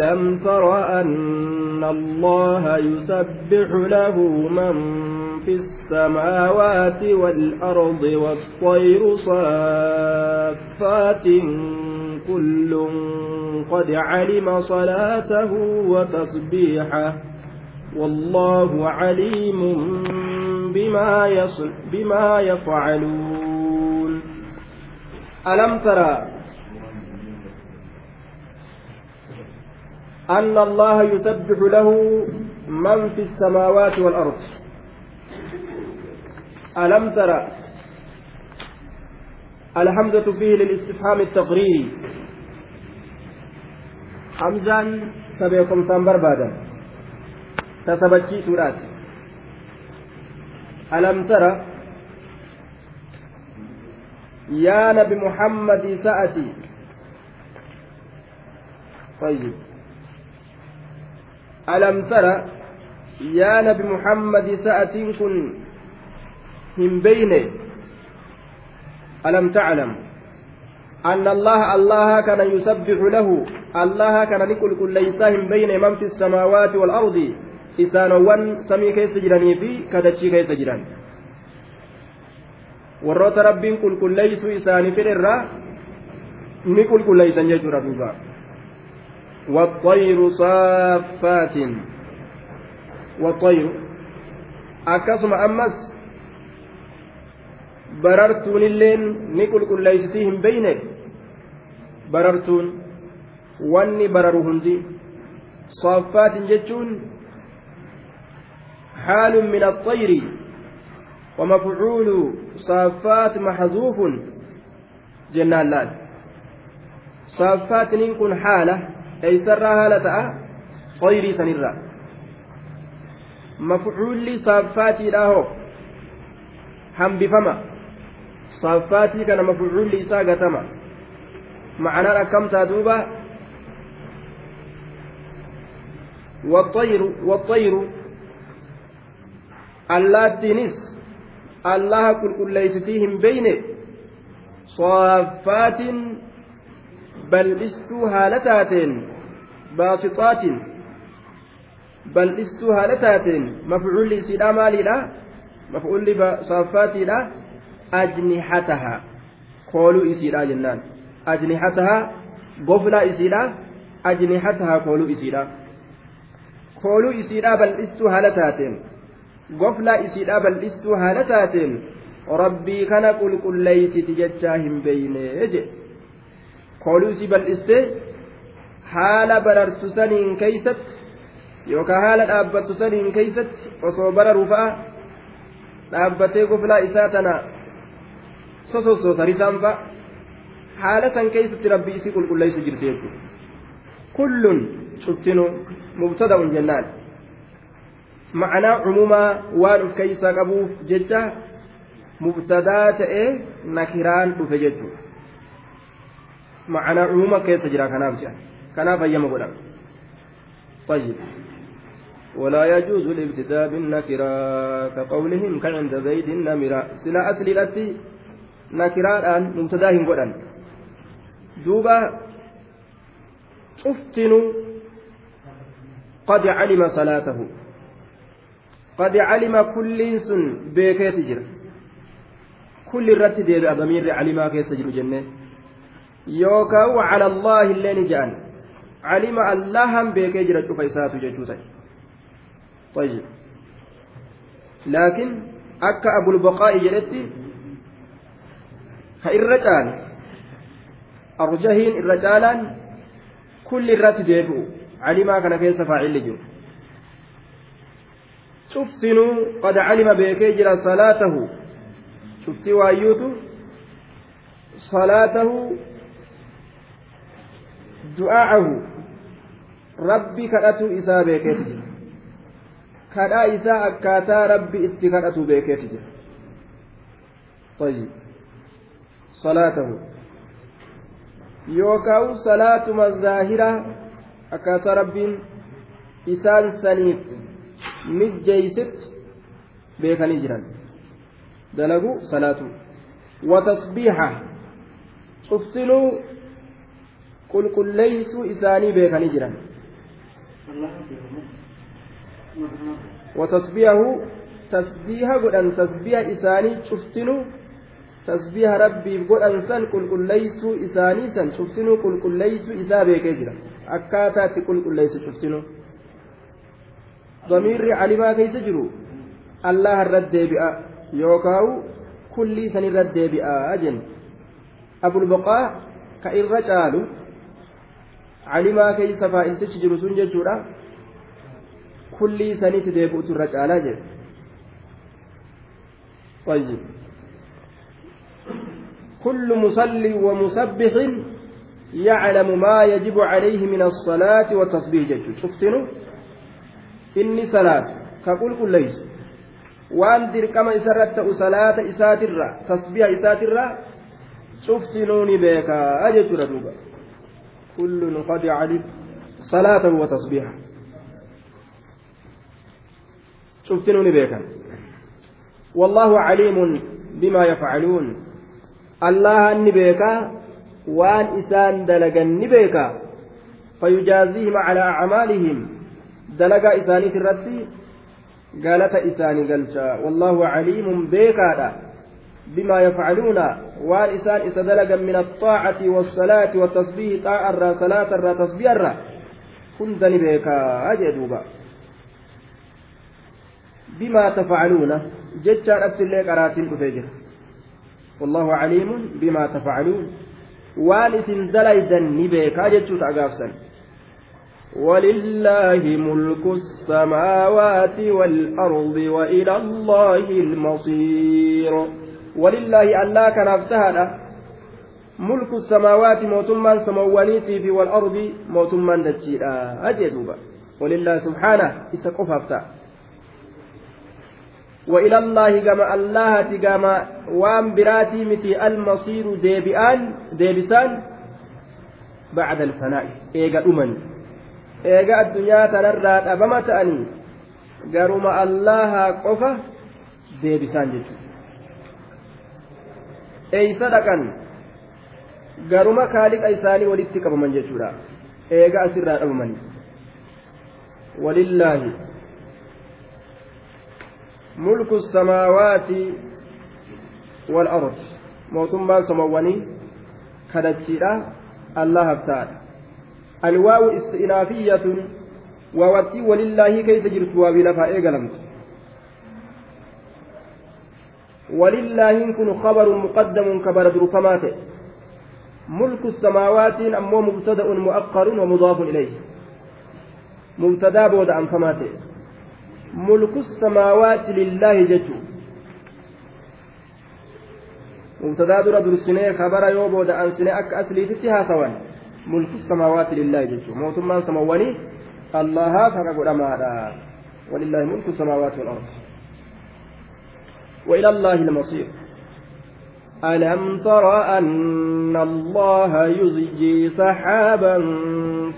لم تر أن الله يسبح له من في السماوات والأرض والطير صافات كل قد علم صلاته وتسبيحه والله عليم بما, بما يفعلون. ألم ترى أن الله يسبح له من في السماوات والأرض. ألم ترى الحمزة فيه للاستفهام التقريري حمزا سبيكم سنبر بادا تسبتشي سورات. ألم ترى يا نبي محمد سأتي. طيب. ألم ترى يا نبي محمد سأتين كن هم بين ألم تعلم أن الله الله كان يسبح له الله كان نقول كل ليس هم بين من في السماوات والأرض إسانوان سمي كيس جراني في كدتشي كيس جران warroota rabbiin qulqulleeysuu isaanii fedherraa ni qulqulleeysan jechuudha duuba والطير صافات والطير akkasuma ammas barartuun illeen ni qulqulleeysitii hin beyne barartuun wanni bararu hundi saaffaatin jechuun حال من الطير ومفعول صافات محذوف جنان صافات كن حاله eeysarraa haala ta'a xoyrii sanirraa mafcuulli saaffaatiidha hoo hambifama saaffaatii kana mafcuulli isaa gatama ma'anaan akkamtaa duuba والطير والطير allaattiinis allaha qulqulleeysitiihim beyne صافات bal'istuu haala taateen baasixaatiin bal'istuu haala taateen mafcuulli isiidha maaliidha? Mafcuulli saaffaatiidha? Ajnihataha kooluu isiidha jennaan. Ajnihataha goflaa isiidha? Ajnihataha kooluu isiidha. Kooluu isiidha bal'istuu haala taateen. Goflaa isiidha bal'istuu haala taateen. Rabbii kana qulqulleeysiti jechaa hin beeynee jedhe kooluu isii bal'istee haala barartu saniin keeysatti yookaan haala dhaabbattu saniin keeysatti osoo bararu fa'a dhaabbatee goflaa isaa tana sosossoosa risaan fa'a haala san keeysatti rabbi isii qulqulleessu jirti jechuudha kullun cuftinu mubtada'un jennaan ma'anaa cumumaa waan uf keeysaa qabuuf jecha mubtadaa ta'ee nakiraan dhufe jechuudha. معنى عموما كيف تجرى كناف جاء كناف أيام قدام طيب. ولا يجوز الابتداء بالنكرة كقولهم كعند زيد النمرة. سلا أصل الأتي نكرة الآن مبتداهم قدام دوبا شفتن قد علم صلاته. قد علم كل سن بكيت جر كل الرد دير أضمير علم كيس جر جنة. wacala allaahi illee ni jedhan calima allahan beekee jira cufa isaatu jechuu ta'e laakiin akka abulbaqaa'i jedhetti ka irra caale arjahiin irra caalaan kulli irratti deebi'u calimaa kana keessa faacilli jiru cuftinuu qad calima beekee jira salaatahu cuftii waayyuutu salaatahu du'aacahu rabbi kadhatu isaa beekeeti jira kadhaa isaa akkaataa rabbi itti kadhatu beekeeti jira طيب صلاته يوكاو صلاة الظاهرة أكاتا رب إسان سنيف مجيست بيكني جران دلقوا صلاته وتصبيحة شفتنوا qulqulleeysuu isaanii beekanii jiran وتسبيحه تسبيح قدن تسبيح إساني شفتنو تسبيح ربي قدن سن قل قل ليسو إساني سن شفتنو قل قل ليسو إسا بيكي جرا أكاتا قل قل ليسو شفتنو. ضمير علما كيس جرو. الله الرد بأ. يوكاو كلي سن الرد بأ أجن. أبو البقاء كإن رجالو. علما كيس فإنتش جرو سنجر جرا kullii sanitti deebi'utu irra caalaa طيب كل مصلي ومسبح يعلم ما يجب عليه من الصلاة والتصبيح جد شفتنو إني صلاة كقول كل ليس وان دركما إسرت صلاة إساترة تصبيح إساترة شفتنوني بك أجت ردوبا كل قد علم صلاة وتصبيحه شفتنوا نبيكا والله عليم بما يفعلون. الله نبيكا وان إسان دلقا نبيكا فيجازيهم على أعمالهم. دلقا إساني في الرد قالت إساني قلشا والله عليم بيكا بما يفعلون وان إسدلقا من الطاعة والصلاة والتصبيح طاعة الرا صلاة الرا تصبيح الرا. كنت نبيكا أجدوبا بما تفعلون جتشان أبسلي قراتين أفجر والله عليم بما تفعلون. وان دليدا نبيكا جتشو تأقافسا ولله ملك السماوات والأرض وإلى الله المصير. ولله ألا كان أفتهد ملك السماوات موتما سموانيتي في والأرض موتما دجيرا أجدوبا ولله سبحانه إسقف أفتهد وإلى الله كما الله كما وام براتي متي المصير ديبئان ديبسان بعد الفناء. إيجا أمن. إيجا الدنيا تنرى أبما تأني قرم الله قفة ديبسان جيجو أي صدقا garuma kaaliqa isaanii walitti qabaman jechuudha. Eega asirraa dhabamani walillaahi. ملك السماوات والأرض موتما سمواني كدتشيرا الله تعالى الواو استئنافية ووتي ولله كيف جرت وابلفا إيقلمت ولله كن خبر مقدم كبر درفمات ملك السماوات أمو مبتدأ مؤخر ومضاف إليه. مبتدأ بود عن فماته. ملك السماوات لله جتو مبتدأ در درسنه خبر يو بود انسنه أك اصلي تتها سوان ملك السماوات لله جتو موتما سمواني. الله فقد قدما ولله ملك السماوات والأرض. وإلى الله المصير. ألم تر أن الله يزجي سحابا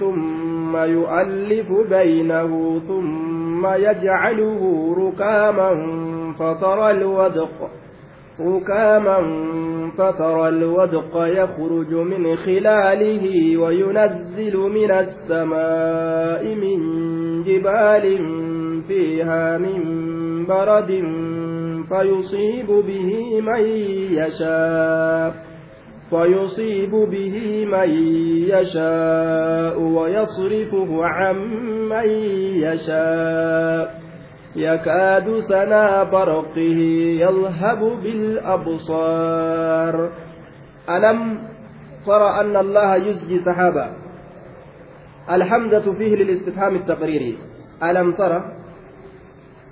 ثم يؤلف بينه ثم يجعله ركاما فترى الودق ركاما فترى الودق يخرج من خلاله وينزل من السماء من جبال فيها من برد فيصيب به من يشاء فيصيب به من يشاء ويصرفه عن من يشاء. يكاد سنا برقه يذهب بالأبصار. ألم ترى أن الله يزجي سحابا؟ الحمزة فيه للاستفهام التقريري. ألم ترى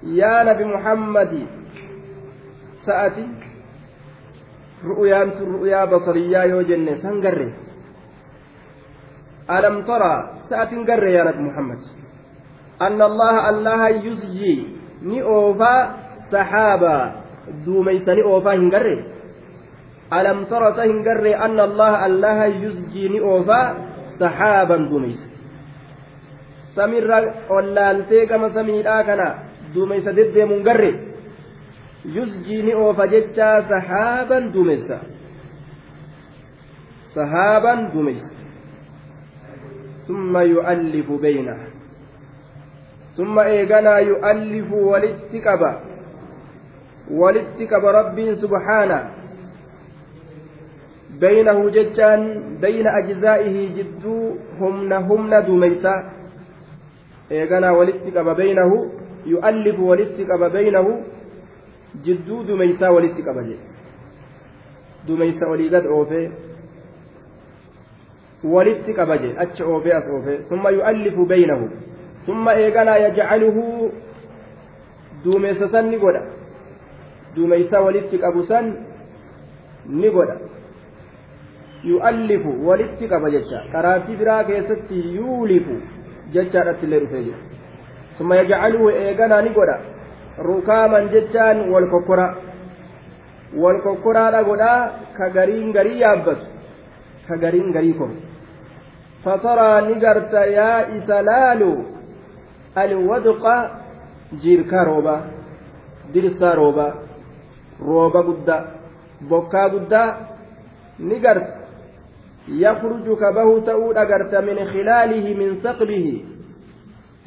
يا نبي محمد sa'ati ru'yaan tun ru'yaa basariyyaa yoo jenne san garre. Alam tara sa'atin garre yaa nabi muhammad. Anna allaha allaha yuzyi ni oofaa saxaabaa duumeysa ni oofaa hin garre. Alam tara sa hin garre anna allaha allaha yuzji ni oofaa saxaaban duumeysa. Samirra ollaaltee gama samiidhaa kana duumeysa deddeemuun garre yusjii ni oofa jechaa sahaaban duumessa sahaaban duumessa summa yu'allifu beyna summa eeganaa yu'allifu walitti qaba. Walitti qaba rabbiin subhaana. Beynahu jechaan beyna ajzaa'ihii jidduu humna humna duumeysaa eeganaa walitti qaba beynahu yu'allifu walitti qaba beynahu ولتك بينه يؤلف ولتك بينه جدو دوميسا ولتك بجي دوميسا وليغت أوفي. ولتك بجي أتش أوفي أس أوفي. ثم يؤلف بينه. ثم إيغانا يجعله دوميسا سن نقودا. دوميسا ولتك أبو سن نقودا. yu'allifu walitti qaba jecha qaraatii biraa keessatti yuulifu jechaadhatti illee dhufee jira summa yajcaluhu eeganaa ni godha rukaaman jechaan wal kokkora wal kokkoraadha godhaa ka gariin garii yaabbatu ka gariin garii koru fataraa ni garta yaa isa laalu alwadqa jiirkaa roobaa dirsaa roobaa rooba guddaa bokkaa guddaa ni garta يخرج كبه تؤود أجرت من خلاله من ثقبه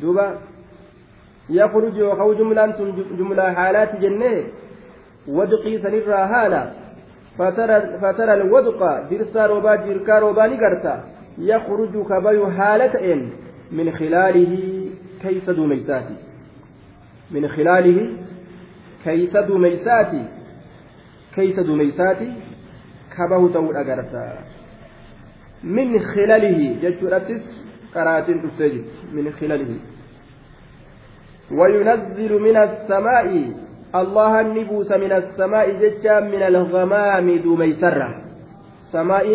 دوبا يخرج وخو جملة جملة حالات جنة ودقي سنرى هالا فترى فترى الودق درسا روبا جركا روبا نقرتا. يخرج كبه حالة من خلاله كيس دوميساتي من خلاله كيس دوميساتي كيس دوميساتي كبه تؤود أجرتا من خلاله جتشوراتس قراتين تستجد من خلاله. وينزل من السماء. الله النبوس من السماء جتشا من الغمام دوميسرة. سماء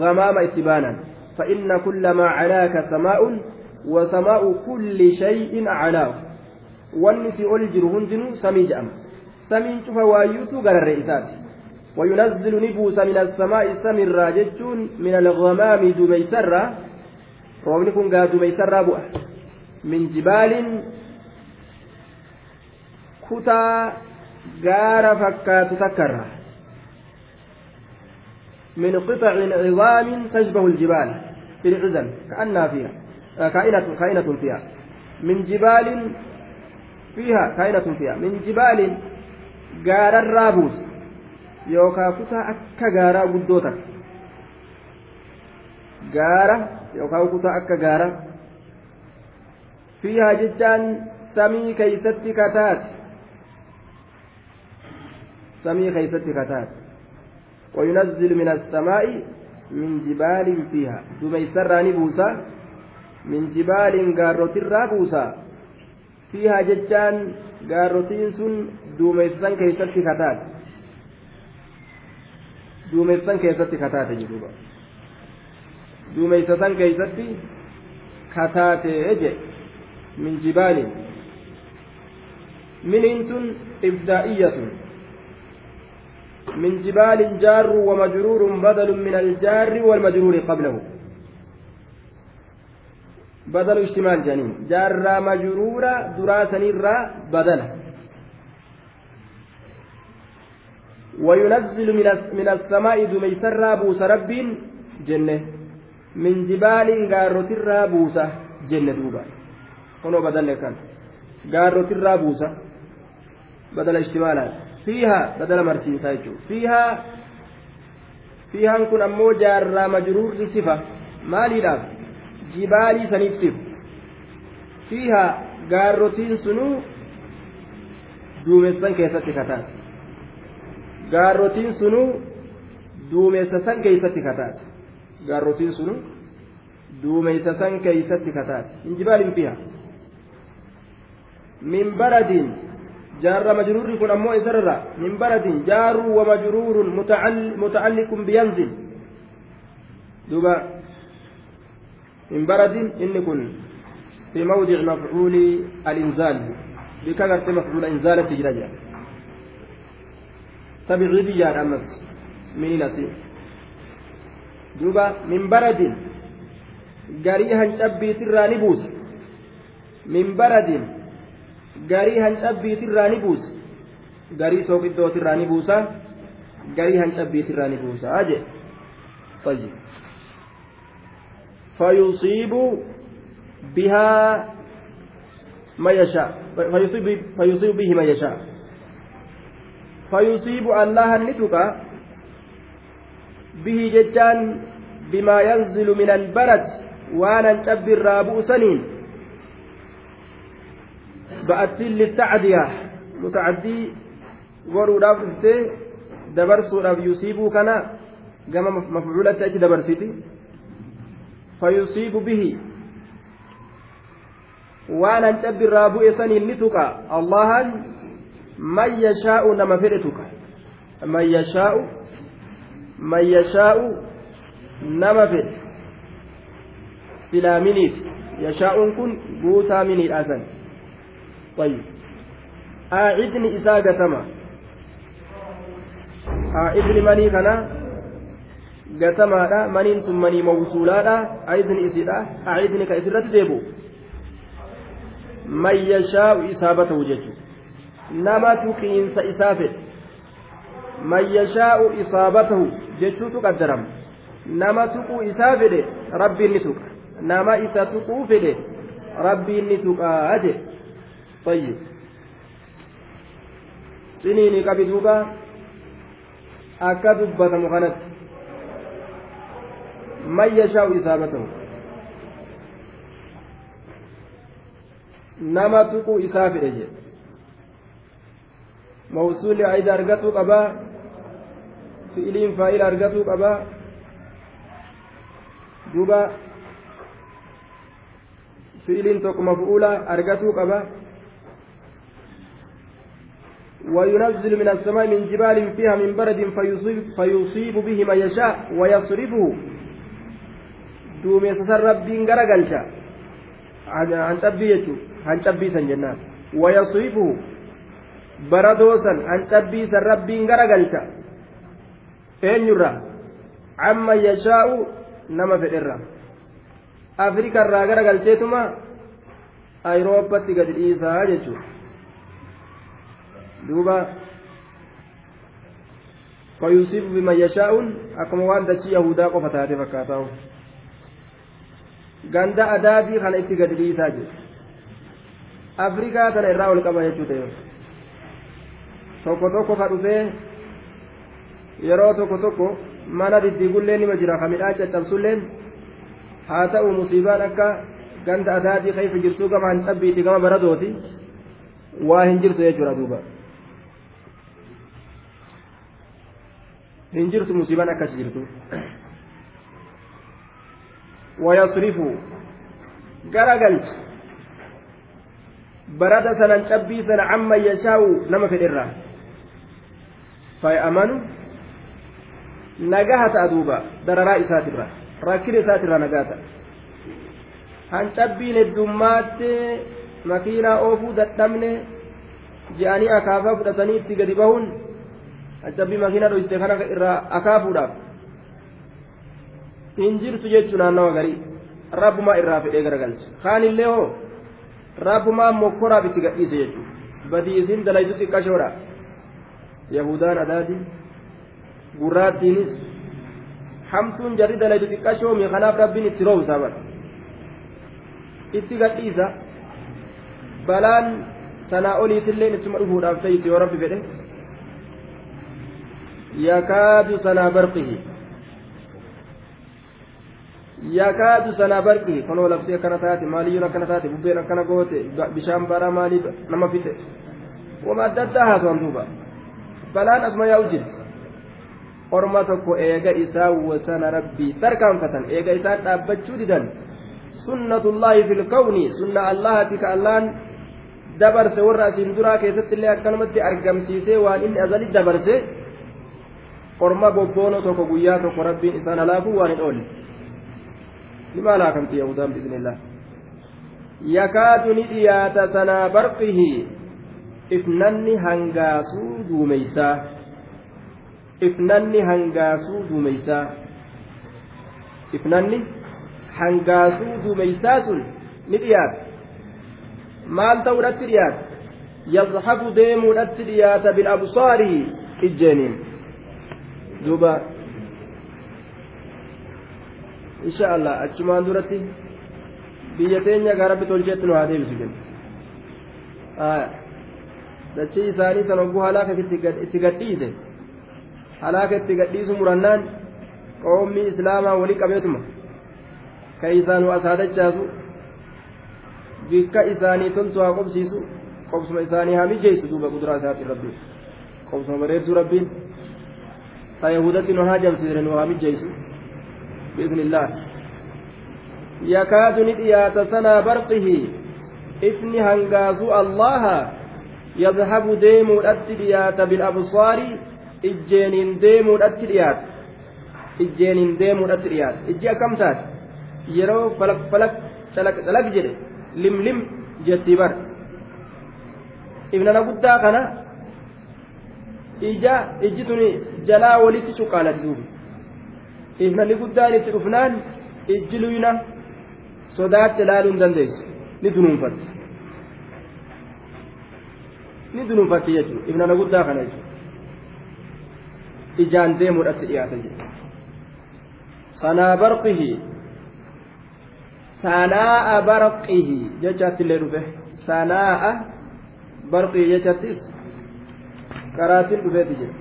غمام اتبانا. فإن كل ما علاك سماء وسماء كل شيء علاه والنسي أولجر هندن سمي جأم سمي شوف وايوتو الرئيسات. وينزل نبوس من السماء سمرا جتون من الغمام دميسرا روبني كن قا دميسرا من جبال كتا غار فكات تكرا من قطع عظام تشبه الجبال في العزم كأنها فيها كائنة كائنة فيها. من جبال فيها كائنة فيها. من جبال غار الرابوس kutaa akka gaaraa guddoo takka gaara yookaan kutaa akka gaara fiihaa jechaan samii keeysatti kataate samii keeysatti kataate وينزل من السماء من جبال فيها دميسر راني بوسا من جبال قاروتين رابوسا فيها ججان قاروتين سن دميسان كيست كتات duumessan keessatti kataate jedhuuba duumeysa san keeysatti kataate min jibaalin miniin tun ibdaa'iyatun من جبال جار ومجرور بدل من الجار والمجرور قبله. بدل اشتمال جنين. جار مجرورة دراسة نرى بدله وينزل من السماء دميسر بوس رب جنة. من جبال غاروتر بوس جنة دوبا. بدل كان غاروتر بوس بدل اشتمالا فيها بدل مرسين سايجو فيها فيها نكون أمو جار مجرور صفة مالي لا جبالي سنيف صف فيها غاروتين سنو دومسان كيسة كتات gaarrotiin sunuu duumessa san keeysatti kataate gaarrotiin sunuu duumessa san keeysatti kataate injibaalin fiha min baradin jaarra majruurri kun ammoo isarra min baradin jaaruu wa majruurun mutacalliqun biyanzil duuba min baradin inni kun fi mawdici mafcuuli alinzaal bika garte mafcuula inzaalatti jira jira tabicidiyyaadha ammas miinasi duuba min baradin garii hancabbiitirraa ni buusa min baradin garii hancabbiitirraa ni buusa garii sooqiddootirraa ni buusa garii hancabbiitirraa ni buusa aje طيب فيصيب بها man yashaa fayusiibu bihi man yashaa fayusiibu allahan ni tuqa bihi jechaan bimaa yanzilu min albarad waanan cabbi irraa bu'u saniin ba'attiin littacdiya mutacaddii godhuudhaaf dhuftee dabarsuudhaaf yusiibuu kana gama mafcuulatti achi dabarsiti fayusiibu bihi waanan cabbi irraa bu'e saniin ni tuqa allahan man yashaa'u nama fedhe tuqa man yashaa'u man yashaa'u nama fedhe silaa miniiti yashaa'uun kun guutaa miniidhaasan طيب aacidni isaa gatama aacidni manii kana gatamaadha maniin tun manii mawsuulaadha aacidni isiidha aacidni ka isirratti deebu man yashaa'u isaabatahu jechuudha nama tuqiinsa isaa fedhe man yashaa'u isaabatahu jechuutu qaddarama nama tuquu isaa fedhe rabbiin ni tuqa nama isa tuquu fedhe rabbiin tuqaa jedhe طيب duuba akka dubbatamu kanatti man yashaa'u isaabatahu nama tuquu isaa fedhe jedhe mawsuulli aida argatuu qabaa fi'iliin faa'ila argatuu qabaa duuba fi'iliin tokko maf'uula argatuu qabaa وينزل من السماء من جبال فيها من برد فيصيب, فيصيب به ما يشاء ويصرفه دومي سسر ربين غرقلشا عن تبي يجو عن تبي سنجنان ويصرفه بردوسا عن تبي سر ربين غرقلشا أين يرى عما يشاء نما في الإرى أفريكا الراغرة غرقلشيتما yashaa'uun akkuma waan dachii yahudaa qofa taate fakkaataa'u ganda adaadii kana itti gadi dhiisaa jiru afrikaa tana irraa ol qaba jechuu ta'e tokko tokko ka dhufee yeroo tokko tokko mana diddiigullee nima jira ka midhaan caccabsulleen haa ta'u musiibaan akka ganda adaadii keessa jirtuu gama hancabbiiti gama baradooti waa hin jirtu jechuudha duuba hin jirtu musiibaan akkas jirtu wayasrifu. Garagalcha barada sanan cabbii sana amma yashaa'u nama fedherraa fay'amanu. Nagaha ta'a duuba dararaa isaatirra rakkina isaatirra nagaa ta'a hancabbiin heddummaatti makiinaa oofuu dadhabne je'anii akaafaa fudhatanii itti gadi bahuun hancabbii makiinaa dhoysite kana irraa akaafuudhaaf hin jirtu jechuu naannawa garii rabbumaa irraa fedhee garagalcha kaan illee hoo rabbumaa mokkoraaf itti gadhiise jechuudha badii isin dalaytu xiqqashoodha yahudaan adaati gurraattiinis hamtuun jarri dalaytu xiqqashoomi kanaaf rabbiin itti roobsaa bara itti gadhiisa balaan sanaa oliitillee ittuma dhufuudhaaf ta'isu yoo rabbi fedhe yakaadu sanaa barqihi kunoo labsii akkana taate maaliyyuun akkana taate bubbeen akkana goote bishaan baraa maalii nama fixe wama adda addaa haasawan duuba balaan asuma yaa'u jirti orma tokko eega isaa wasana rabbii tarkaanfatan eega isaan dhaabbachuu didan sunnatullaahi fil kawni sunna allahati ka allaan dabarse warra asiin duraa keessatti illee akkanumatti argamsiisee waan inni azali dabarse orma bobboonoo tokko guyyaa tokko rabbiin isaan halaafuu waan hin oolle nima halaakamti yahudaan biiznillah yakaadu ni dhiyaata sanaa barqihi. Ifnanni hangaasuu duumeysaa ifnanni hangaasuu duumeysaa ifnanni hangaasuu duumeysaa sun ni dhiyaata. Maal ta'uudhatti dhiyaata? Yazhabu deemuudhatti dhiyaata bilabsaari ijjeeniin duuba insha allah achumaan duratti biyya teenya gaa rabbi tolcheetti nu haa deebisu jenna dachii isaanii san ogguu halaaka itti gadhiise halaaka itti gadhiisu murannaan qoomni islaamaa walii qabeetuma ka isaan asaa dachaasu bikka isaanii toltu haa qobsiisu qobsuma isaanii haa mijeessu duuba kuduraa isaatiin rabbiin qobsuma bareedduu rabbiin فيهودتي نها جبسيرن وها مجيسو بإذن الله يكاد نديات سنا برقه إفني هنغازو الله يذهب ديمو الأتديات بالأبصار إجينين ديمو الأتديات إجينين ديمو الأتديات إجي أكم تات يرو فلك فلك شلك شلك جري لم لم جتبر ابننا قد كان ija ijji tuni jalaa walitti cuqqaalati duubi ibnani guddaan itti dhufnaan ijji luyna sodaatti ilaaluu hin dandeessu ni dunuunfatti ni dunuunfatti jechuudha ibnana guddaa kana jechuudha ijaan deemuudhatti dhiyaatan jechuudha sanaa barqihi sanaa'a barqihi jechaatti illee dhufe sanaa'a barqihi jechattis qaraatiin dhufeeti jira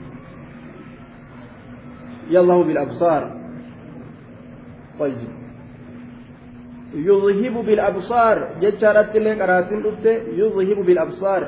yallahu bilabsaar طيب. يذهب بالأبصار. جتشارت اللي قراتين دفته يذهب بالأبصار.